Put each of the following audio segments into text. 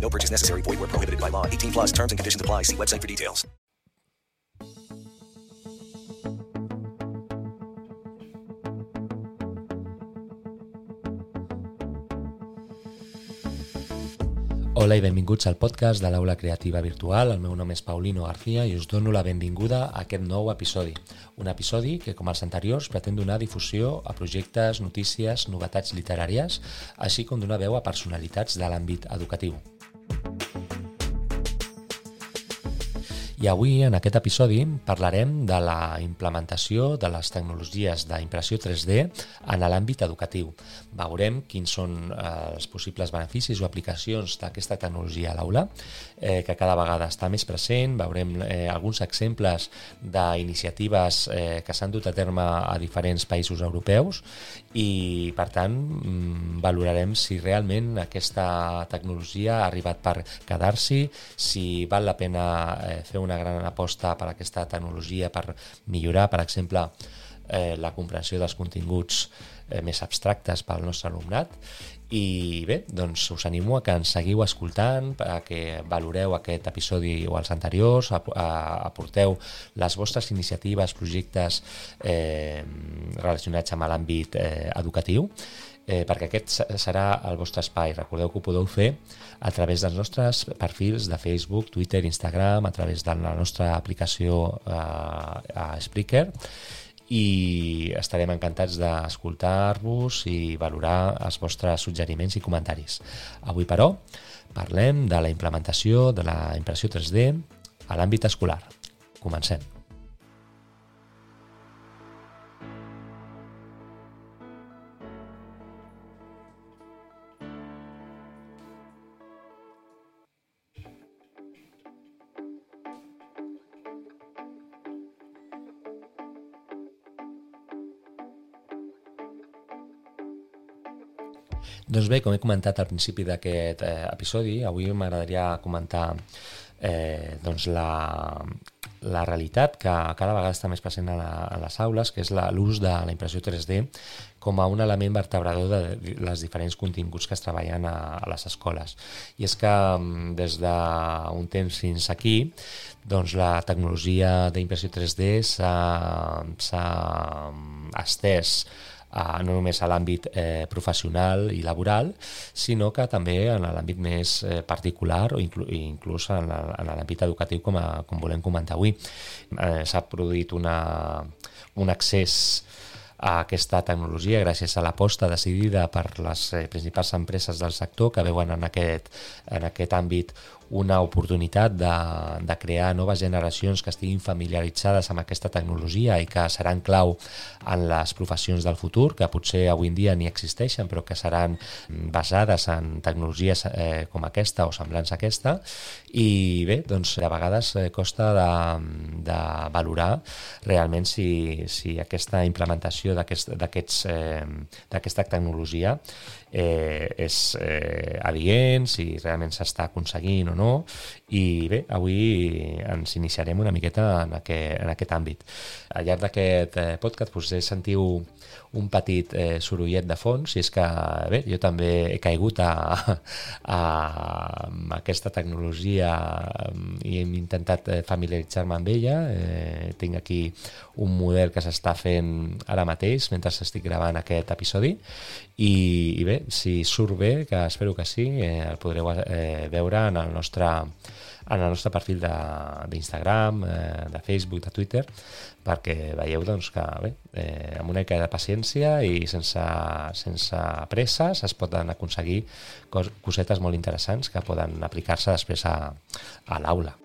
No purchase necessary. Void where prohibited by law. 18 plus terms and conditions apply. See website for details. Hola i benvinguts al podcast de l'Aula Creativa Virtual. El meu nom és Paulino García i us dono la benvinguda a aquest nou episodi. Un episodi que, com els anteriors, pretén donar difusió a projectes, notícies, novetats literàries, així com donar veu a personalitats de l'àmbit educatiu. Avui, en aquest episodi, parlarem de la implementació de les tecnologies d'impressió 3D en l'àmbit educatiu. Veurem quins són eh, els possibles beneficis o aplicacions d'aquesta tecnologia a l'aula, eh, que cada vegada està més present. Veurem eh, alguns exemples d'iniciatives eh, que s'han dut a terme a diferents països europeus i, per tant, mm, valorarem si realment aquesta tecnologia ha arribat per quedar-s'hi, si val la pena eh, fer una gran aposta per aquesta tecnologia per millorar, per exemple, eh, la comprensió dels continguts eh, més abstractes pel nostre alumnat i bé, doncs us animo a que ens seguiu escoltant, a que valoreu aquest episodi o els anteriors, a, a, aporteu les vostres iniciatives, projectes eh, relacionats amb l'àmbit eh, educatiu eh, perquè aquest serà el vostre espai. Recordeu que ho podeu fer a través dels nostres perfils de Facebook, Twitter, Instagram, a través de la nostra aplicació eh, a Spreaker i estarem encantats d'escoltar-vos i valorar els vostres suggeriments i comentaris. Avui, però, parlem de la implementació de la impressió 3D a l'àmbit escolar. Comencem. Doncs bé, com he comentat al principi d'aquest eh, episodi, avui m'agradaria comentar eh, doncs la, la realitat que cada vegada està més present a, la, a les aules, que és l'ús de la impressió 3D com a un element vertebrador de les diferents continguts que es treballen a, a les escoles. I és que mm, des d'un temps fins aquí doncs la tecnologia d'impressió 3D s'ha estès eh, no només a l'àmbit eh, professional i laboral, sinó que també en l'àmbit més eh, particular o inclú, inclús en l'àmbit educatiu, com, a, com volem comentar avui. Eh, S'ha produït una, un accés a aquesta tecnologia gràcies a l'aposta decidida per les eh, principals empreses del sector que veuen en aquest, en aquest àmbit una oportunitat de, de crear noves generacions que estiguin familiaritzades amb aquesta tecnologia i que seran clau en les professions del futur, que potser avui en dia ni existeixen, però que seran basades en tecnologies eh, com aquesta o semblants a aquesta. I bé, doncs a vegades eh, costa de, de valorar realment si, si aquesta implementació d'aquesta aquest, eh, tecnologia eh, és eh, adient, si realment s'està aconseguint o no. I bé, avui ens iniciarem una miqueta en aquest, en aquest àmbit. Al llarg d'aquest eh, podcast potser sentiu un petit eh, sorollet de fons, i és que bé, jo també he caigut a, a, a aquesta tecnologia i hem intentat eh, familiaritzar-me amb ella. Eh, tinc aquí un model que s'està fent ara mateix mentre estic gravant aquest episodi i, i bé, si surt bé, que espero que sí, eh, el podreu eh, veure en el nostre en el nostre perfil d'Instagram, eh, de Facebook, de Twitter, perquè veieu doncs, que bé, eh, amb una mica de paciència i sense, sense presses es poden aconseguir cos, cosetes molt interessants que poden aplicar-se després a, a l'aula.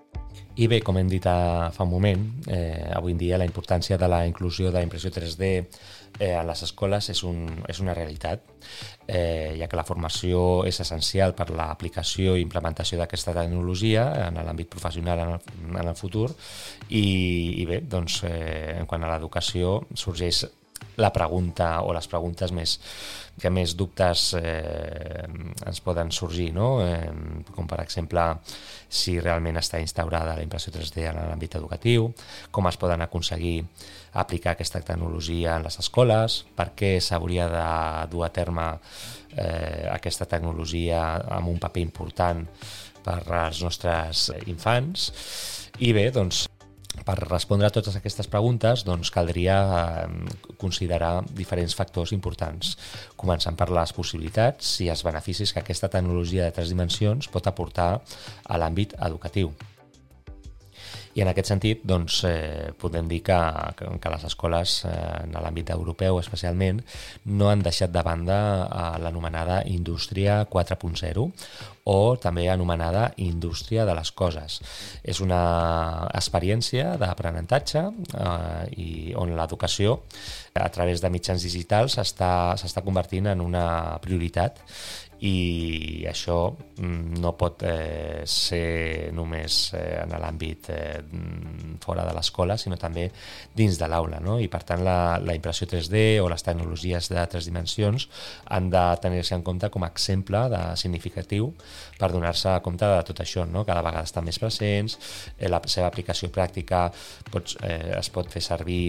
I bé, com hem dit a, fa un moment, eh, avui en dia la importància de la inclusió de la impressió 3D eh, a les escoles és, un, és una realitat, eh, ja que la formació és essencial per l'aplicació i implementació d'aquesta tecnologia en l'àmbit professional en el, en el futur. I, i bé, doncs, eh, en quant a l'educació sorgeix la pregunta o les preguntes més que més dubtes eh, ens poden sorgir, no? eh, com per exemple si realment està instaurada la impressió 3D en l'àmbit educatiu, com es poden aconseguir aplicar aquesta tecnologia en les escoles, per què s'hauria de dur a terme eh, aquesta tecnologia amb un paper important per als nostres infants. I bé, doncs, per respondre a totes aquestes preguntes doncs, caldria eh, considerar diferents factors importants, començant per les possibilitats i els beneficis que aquesta tecnologia de tres dimensions pot aportar a l'àmbit educatiu. I en aquest sentit, doncs, eh, podem dir que, que, les escoles, eh, en l'àmbit europeu especialment, no han deixat de banda eh, l'anomenada indústria 4.0 o també anomenada indústria de les coses. És una experiència d'aprenentatge eh, i on l'educació a través de mitjans digitals s'està convertint en una prioritat i això mm, no pot eh, ser només eh, en l'àmbit eh, fora de l'escola, sinó també dins de l'aula. No? I per tant la, la impressió 3D o les tecnologies de tres dimensions han de tenir-se en compte com a exemple de significatiu per donar-se compte de tot això, no? cada vegada estan més presents, eh, la seva aplicació pràctica pots, eh, es pot fer servir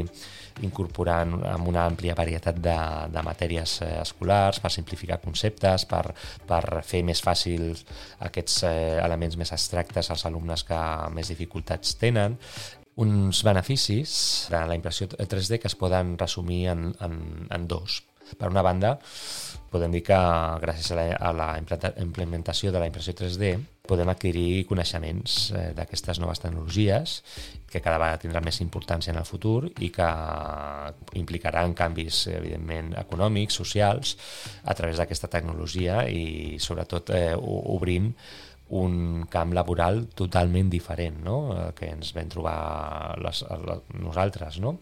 incorporant amb una àmplia varietat de, de matèries eh, escolars per simplificar conceptes, per, per fer més fàcils aquests eh, elements més abstractes als alumnes que més dificultats tenen uns beneficis de la impressió 3D que es poden resumir en, en, en dos. Per una banda, podem dir que gràcies a la, a la implementació de la impressió 3D podem adquirir coneixements eh, d'aquestes noves tecnologies que cada vegada tindran més importància en el futur i que implicaran canvis, evidentment, econòmics, socials, a través d'aquesta tecnologia i, sobretot, eh, obrint un camp laboral totalment diferent no? que ens vam trobar les, les, nosaltres. No?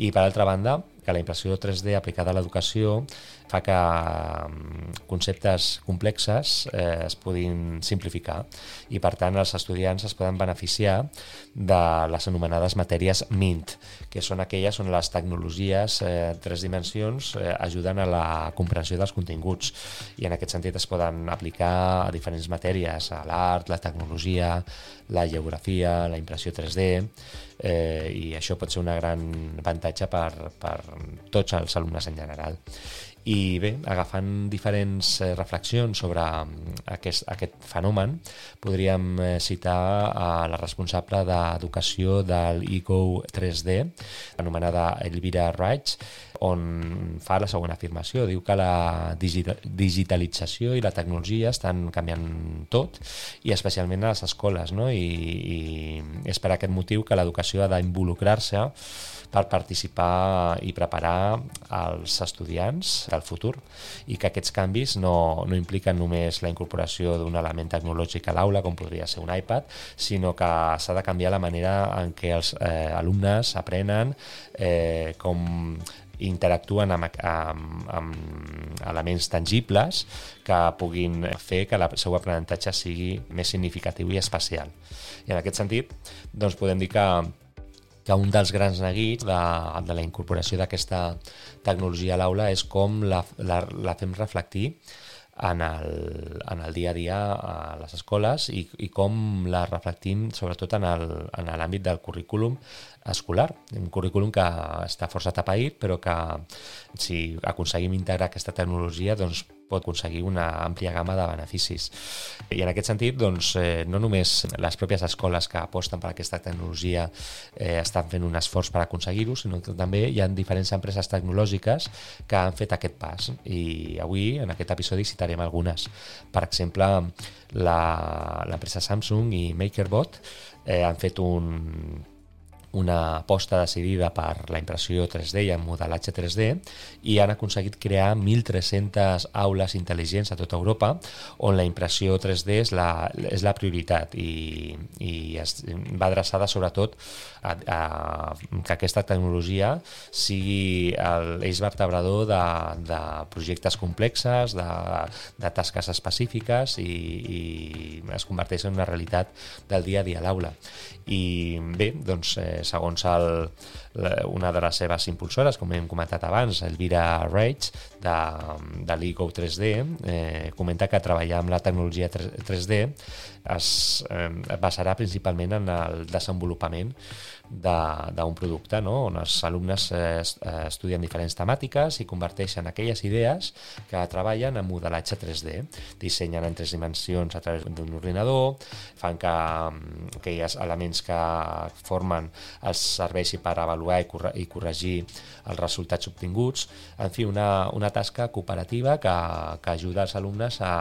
I per altra banda, que la impressió 3D aplicada a l'educació fa que mm, conceptes complexes eh, es puguin simplificar i per tant els estudiants es poden beneficiar de les anomenades matèries MINT, que són aquelles on les tecnologies eh, tres dimensions eh, ajuden a la comprensió dels continguts i en aquest sentit es poden aplicar a diferents matèries, a l'art, la tecnologia, la geografia, la impressió 3D, eh, i això pot ser una gran avantatge per, per tots els alumnes en general. I bé, agafant diferents eh, reflexions sobre mm, aquest, aquest fenomen, podríem eh, citar a la responsable d'educació del IGO 3D, anomenada Elvira Reich, on fa la següent afirmació. Diu que la digitalització i la tecnologia estan canviant tot, i especialment a les escoles, no? I, i és per aquest motiu que l'educació ha d'involucrar-se per participar i preparar els estudiants del futur i que aquests canvis no, no impliquen només la incorporació d'un element tecnològic a l'aula, com podria ser un iPad, sinó que s'ha de canviar la manera en què els eh, alumnes aprenen, eh, com interactuen amb, amb, amb elements tangibles que puguin fer que el seu aprenentatge sigui més significatiu i especial. I en aquest sentit, doncs podem dir que que un dels grans neguits de, de la incorporació d'aquesta tecnologia a l'aula és com la, la, la fem reflectir en el, en el dia a dia a les escoles i, i com la reflectim sobretot en l'àmbit del currículum escolar, un currículum que està força tapaït però que si aconseguim integrar aquesta tecnologia doncs pot aconseguir una àmplia gamma de beneficis. I en aquest sentit, doncs, eh, no només les pròpies escoles que aposten per aquesta tecnologia eh, estan fent un esforç per aconseguir-ho, sinó que també hi ha diferents empreses tecnològiques que han fet aquest pas. I avui, en aquest episodi, citarem algunes. Per exemple, l'empresa Samsung i MakerBot eh, han fet un una aposta decidida per la impressió 3D i el modelatge 3D i han aconseguit crear 1.300 aules intel·ligents a tota Europa on la impressió 3D és la, és la prioritat i, i es va adreçada sobretot a, a que aquesta tecnologia sigui l'eix vertebrador de, de projectes complexes, de, de tasques específiques i, i es converteix en una realitat del dia a dia a l'aula. I bé, doncs, eh, segons el, una de les seves impulsores, com hem comentat abans, Elvira Reich, de, de l'Ego 3D, eh, comenta que treballar amb la tecnologia 3D es eh, basarà principalment en el desenvolupament d'un producte, no? on els alumnes eh, estudien diferents temàtiques i converteixen aquelles idees que treballen en modelatge 3D. Dissenyen en tres dimensions a través d'un ordinador, fan que mm, aquells elements que formen els serveixi per avaluar i, corre i corregir els resultats obtinguts. En fi, una, una tasca cooperativa que, que ajuda els alumnes a,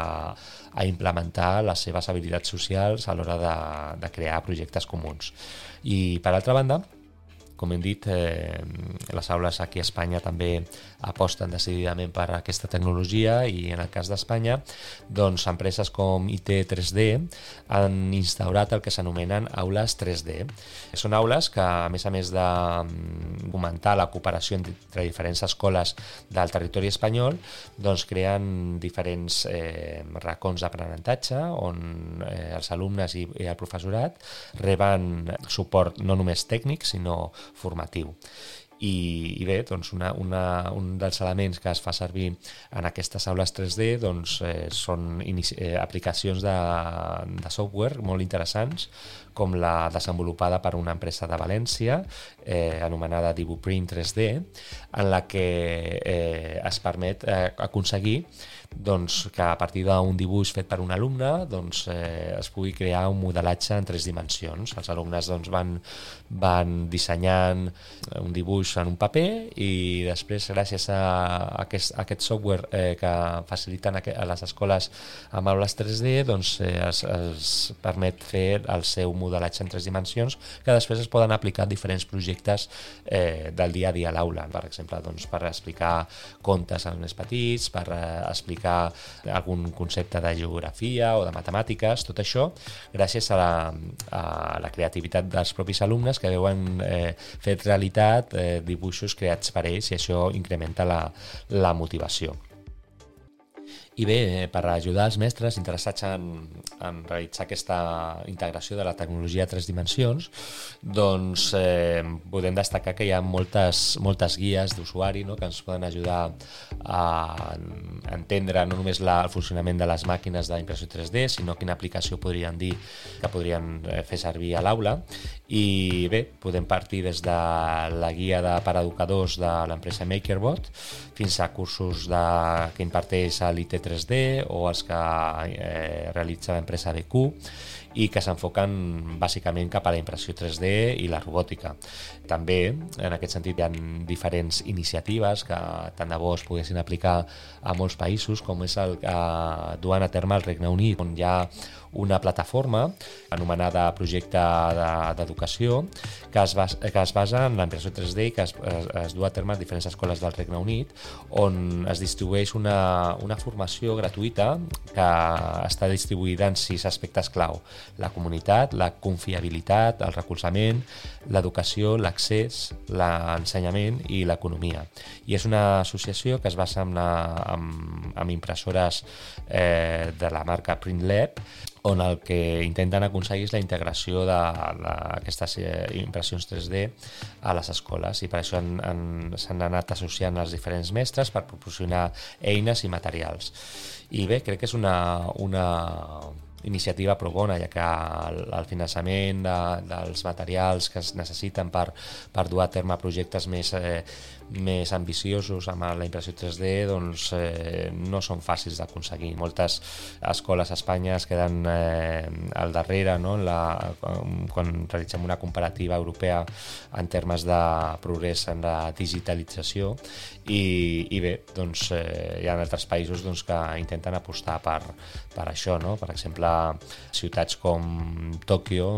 a implementar les seves habilitats socials a l'hora de, de crear projectes comuns. I, per altra banda, com hem dit, eh, les aules aquí a Espanya també aposten decididament per aquesta tecnologia i en el cas d'Espanya, doncs empreses com IT3D han instaurat el que s'anomenen aules 3D. Són aules que, a més a més de mm, fomentar la cooperació entre diferents escoles del territori espanyol, doncs creen diferents eh, racons d'aprenentatge on eh, els alumnes i, i el professorat reben suport no només tècnic, sinó formatiu. I, i bé, doncs una, una, un dels elements que es fa servir en aquestes aules 3D doncs, eh, són inici, eh, aplicacions de, de software molt interessants com la desenvolupada per una empresa de València eh, anomenada DibuPrint 3D en la que eh, es permet eh, aconseguir doncs, que a partir d'un dibuix fet per un alumne doncs, eh, es pugui crear un modelatge en tres dimensions. Els alumnes doncs, van, van dissenyant un dibuix en un paper i després gràcies a aquest, a aquest software eh, que faciliten a les escoles amb aules 3D doncs, eh, es, es permet fer el seu modelatge en tres dimensions que després es poden aplicar a diferents projectes eh, del dia a dia a l'aula. Per exemple, doncs, per explicar contes als més petits, per eh, explicar explicar algun concepte de geografia o de matemàtiques, tot això gràcies a la, a la creativitat dels propis alumnes que veuen eh, fet realitat eh, dibuixos creats per ells i això incrementa la, la motivació. I bé, eh, per ajudar els mestres interessats en, en realitzar aquesta integració de la tecnologia a tres dimensions, doncs eh, podem destacar que hi ha moltes, moltes guies d'usuari no?, que ens poden ajudar a entendre no només la, el funcionament de les màquines d'impressió 3D, sinó quina aplicació podrien dir que podrien eh, fer servir a l'aula. I bé, podem partir des de la guia de per educadors de l'empresa MakerBot fins a cursos de, que imparteix a l'IT 3D o els que eh, realitza l'empresa BQ i que s'enfoquen bàsicament cap a la impressió 3D i la robòtica. També, en aquest sentit, hi ha diferents iniciatives que tant de bo es poguessin aplicar a molts països, com és el que duen a terme el Regne Unit, on hi ha una plataforma anomenada Projecte d'Educació que, es basa, que es basa en l'impressió 3D i que es, es, es du a terme a diferents escoles del Regne Unit on es distribueix una, una formació gratuïta que està distribuïda en sis aspectes clau. la comunitat, la confiabilitat, el recolzament, l'educació, l'accés, l'ensenyament i l'economia. I és una associació que es basa en, la, amb, amb impressores eh, de la marca PrintLab, on el que intenten aconseguir és la integració d'aquestes eh, impressions 3D a les escoles i per això s'han anat associant els diferents mestres per proporcionar eines i materials. I bé, crec que és una, una iniciativa pro bona, ja que el, el finançament de, dels materials que es necessiten per, per dur a terme projectes més, eh, més ambiciosos amb la impressió 3D doncs, eh, no són fàcils d'aconseguir. Moltes escoles a Espanya es queden eh, al darrere no? la, quan realitzem una comparativa europea en termes de progrés en la digitalització i, i bé, doncs, eh, hi ha altres països doncs, que intenten apostar per, per això. No? Per exemple, ciutats com Tòquio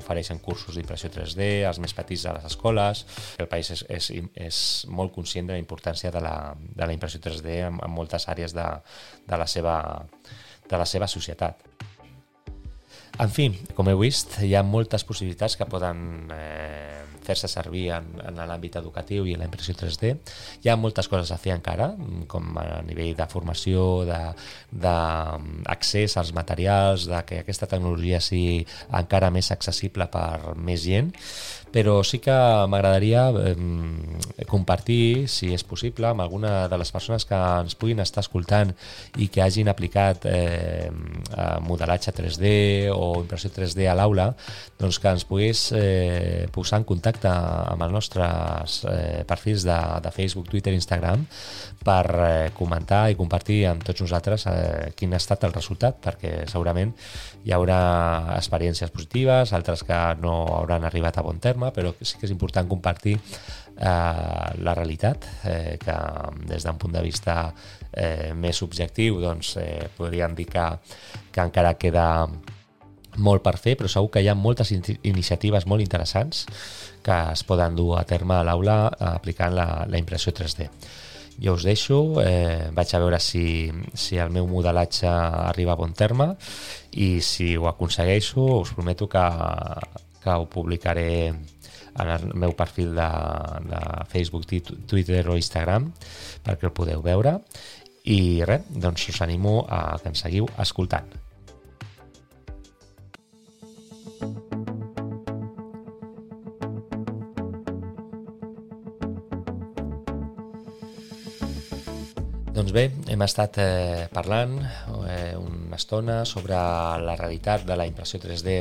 ofereixen cursos d'impressió 3D als més petits de les escoles. El país és, és, és molt conscient de la importància de la, de la impressió 3D en, en moltes àrees de, de, la seva, de la seva societat. En fi, com heu vist, hi ha moltes possibilitats que poden eh, fer-se servir en, en l'àmbit educatiu i en la impressió 3D. Hi ha moltes coses a fer encara, com a nivell de formació, d'accés als materials, de que aquesta tecnologia sigui encara més accessible per més gent, però sí que m'agradaria eh, compartir, si és possible, amb alguna de les persones que ens puguin estar escoltant i que hagin aplicat eh, modelatge 3D o impressió 3D a l'aula, doncs que ens pogués eh, posar en contacte amb els nostres eh, perfils de, de Facebook, Twitter Instagram per eh, comentar i compartir amb tots nosaltres eh, quin ha estat el resultat, perquè segurament hi haurà experiències positives, altres que no hauran arribat a bon terme, però sí que és important compartir eh, la realitat, eh, que des d'un punt de vista eh, més subjectiu doncs, eh, podríem dir que, que encara queda molt per fer, però segur que hi ha moltes in iniciatives molt interessants que es poden dur a terme a l'aula aplicant la, la impressió 3D. Jo us deixo, eh, vaig a veure si, si el meu modelatge arriba a bon terme i si ho aconsegueixo us prometo que, que ho publicaré en el meu perfil de, de Facebook, Twitter o Instagram perquè el podeu veure i res, doncs us animo a que ens seguiu escoltant. Bé, hem estat eh, parlant eh, una estona sobre la realitat de la impressió 3D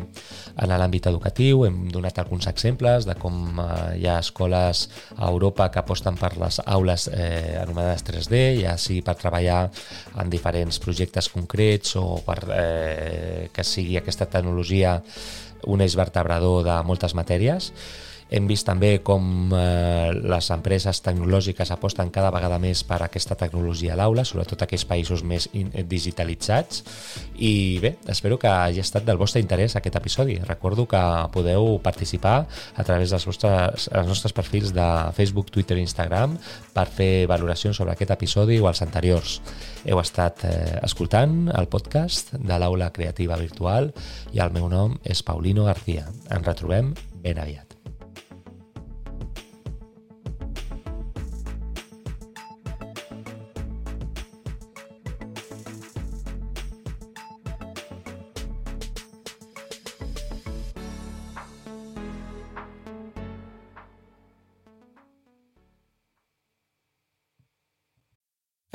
en l'àmbit educatiu. Hem donat alguns exemples de com eh, hi ha escoles a Europa que aposten per les aules eh, anomenades 3D, ja sigui per treballar en diferents projectes concrets o per eh, que sigui aquesta tecnologia un eix vertebrador de moltes matèries. Hem vist també com eh, les empreses tecnològiques aposten cada vegada més per aquesta tecnologia a l'aula, sobretot aquells països més digitalitzats. I bé, espero que hagi estat del vostre interès aquest episodi. Recordo que podeu participar a través dels vostres, els nostres perfils de Facebook, Twitter i Instagram per fer valoracions sobre aquest episodi o els anteriors. Heu estat eh, escoltant el podcast de l'Aula Creativa Virtual i el meu nom és Paulino García. Ens retrobem ben aviat.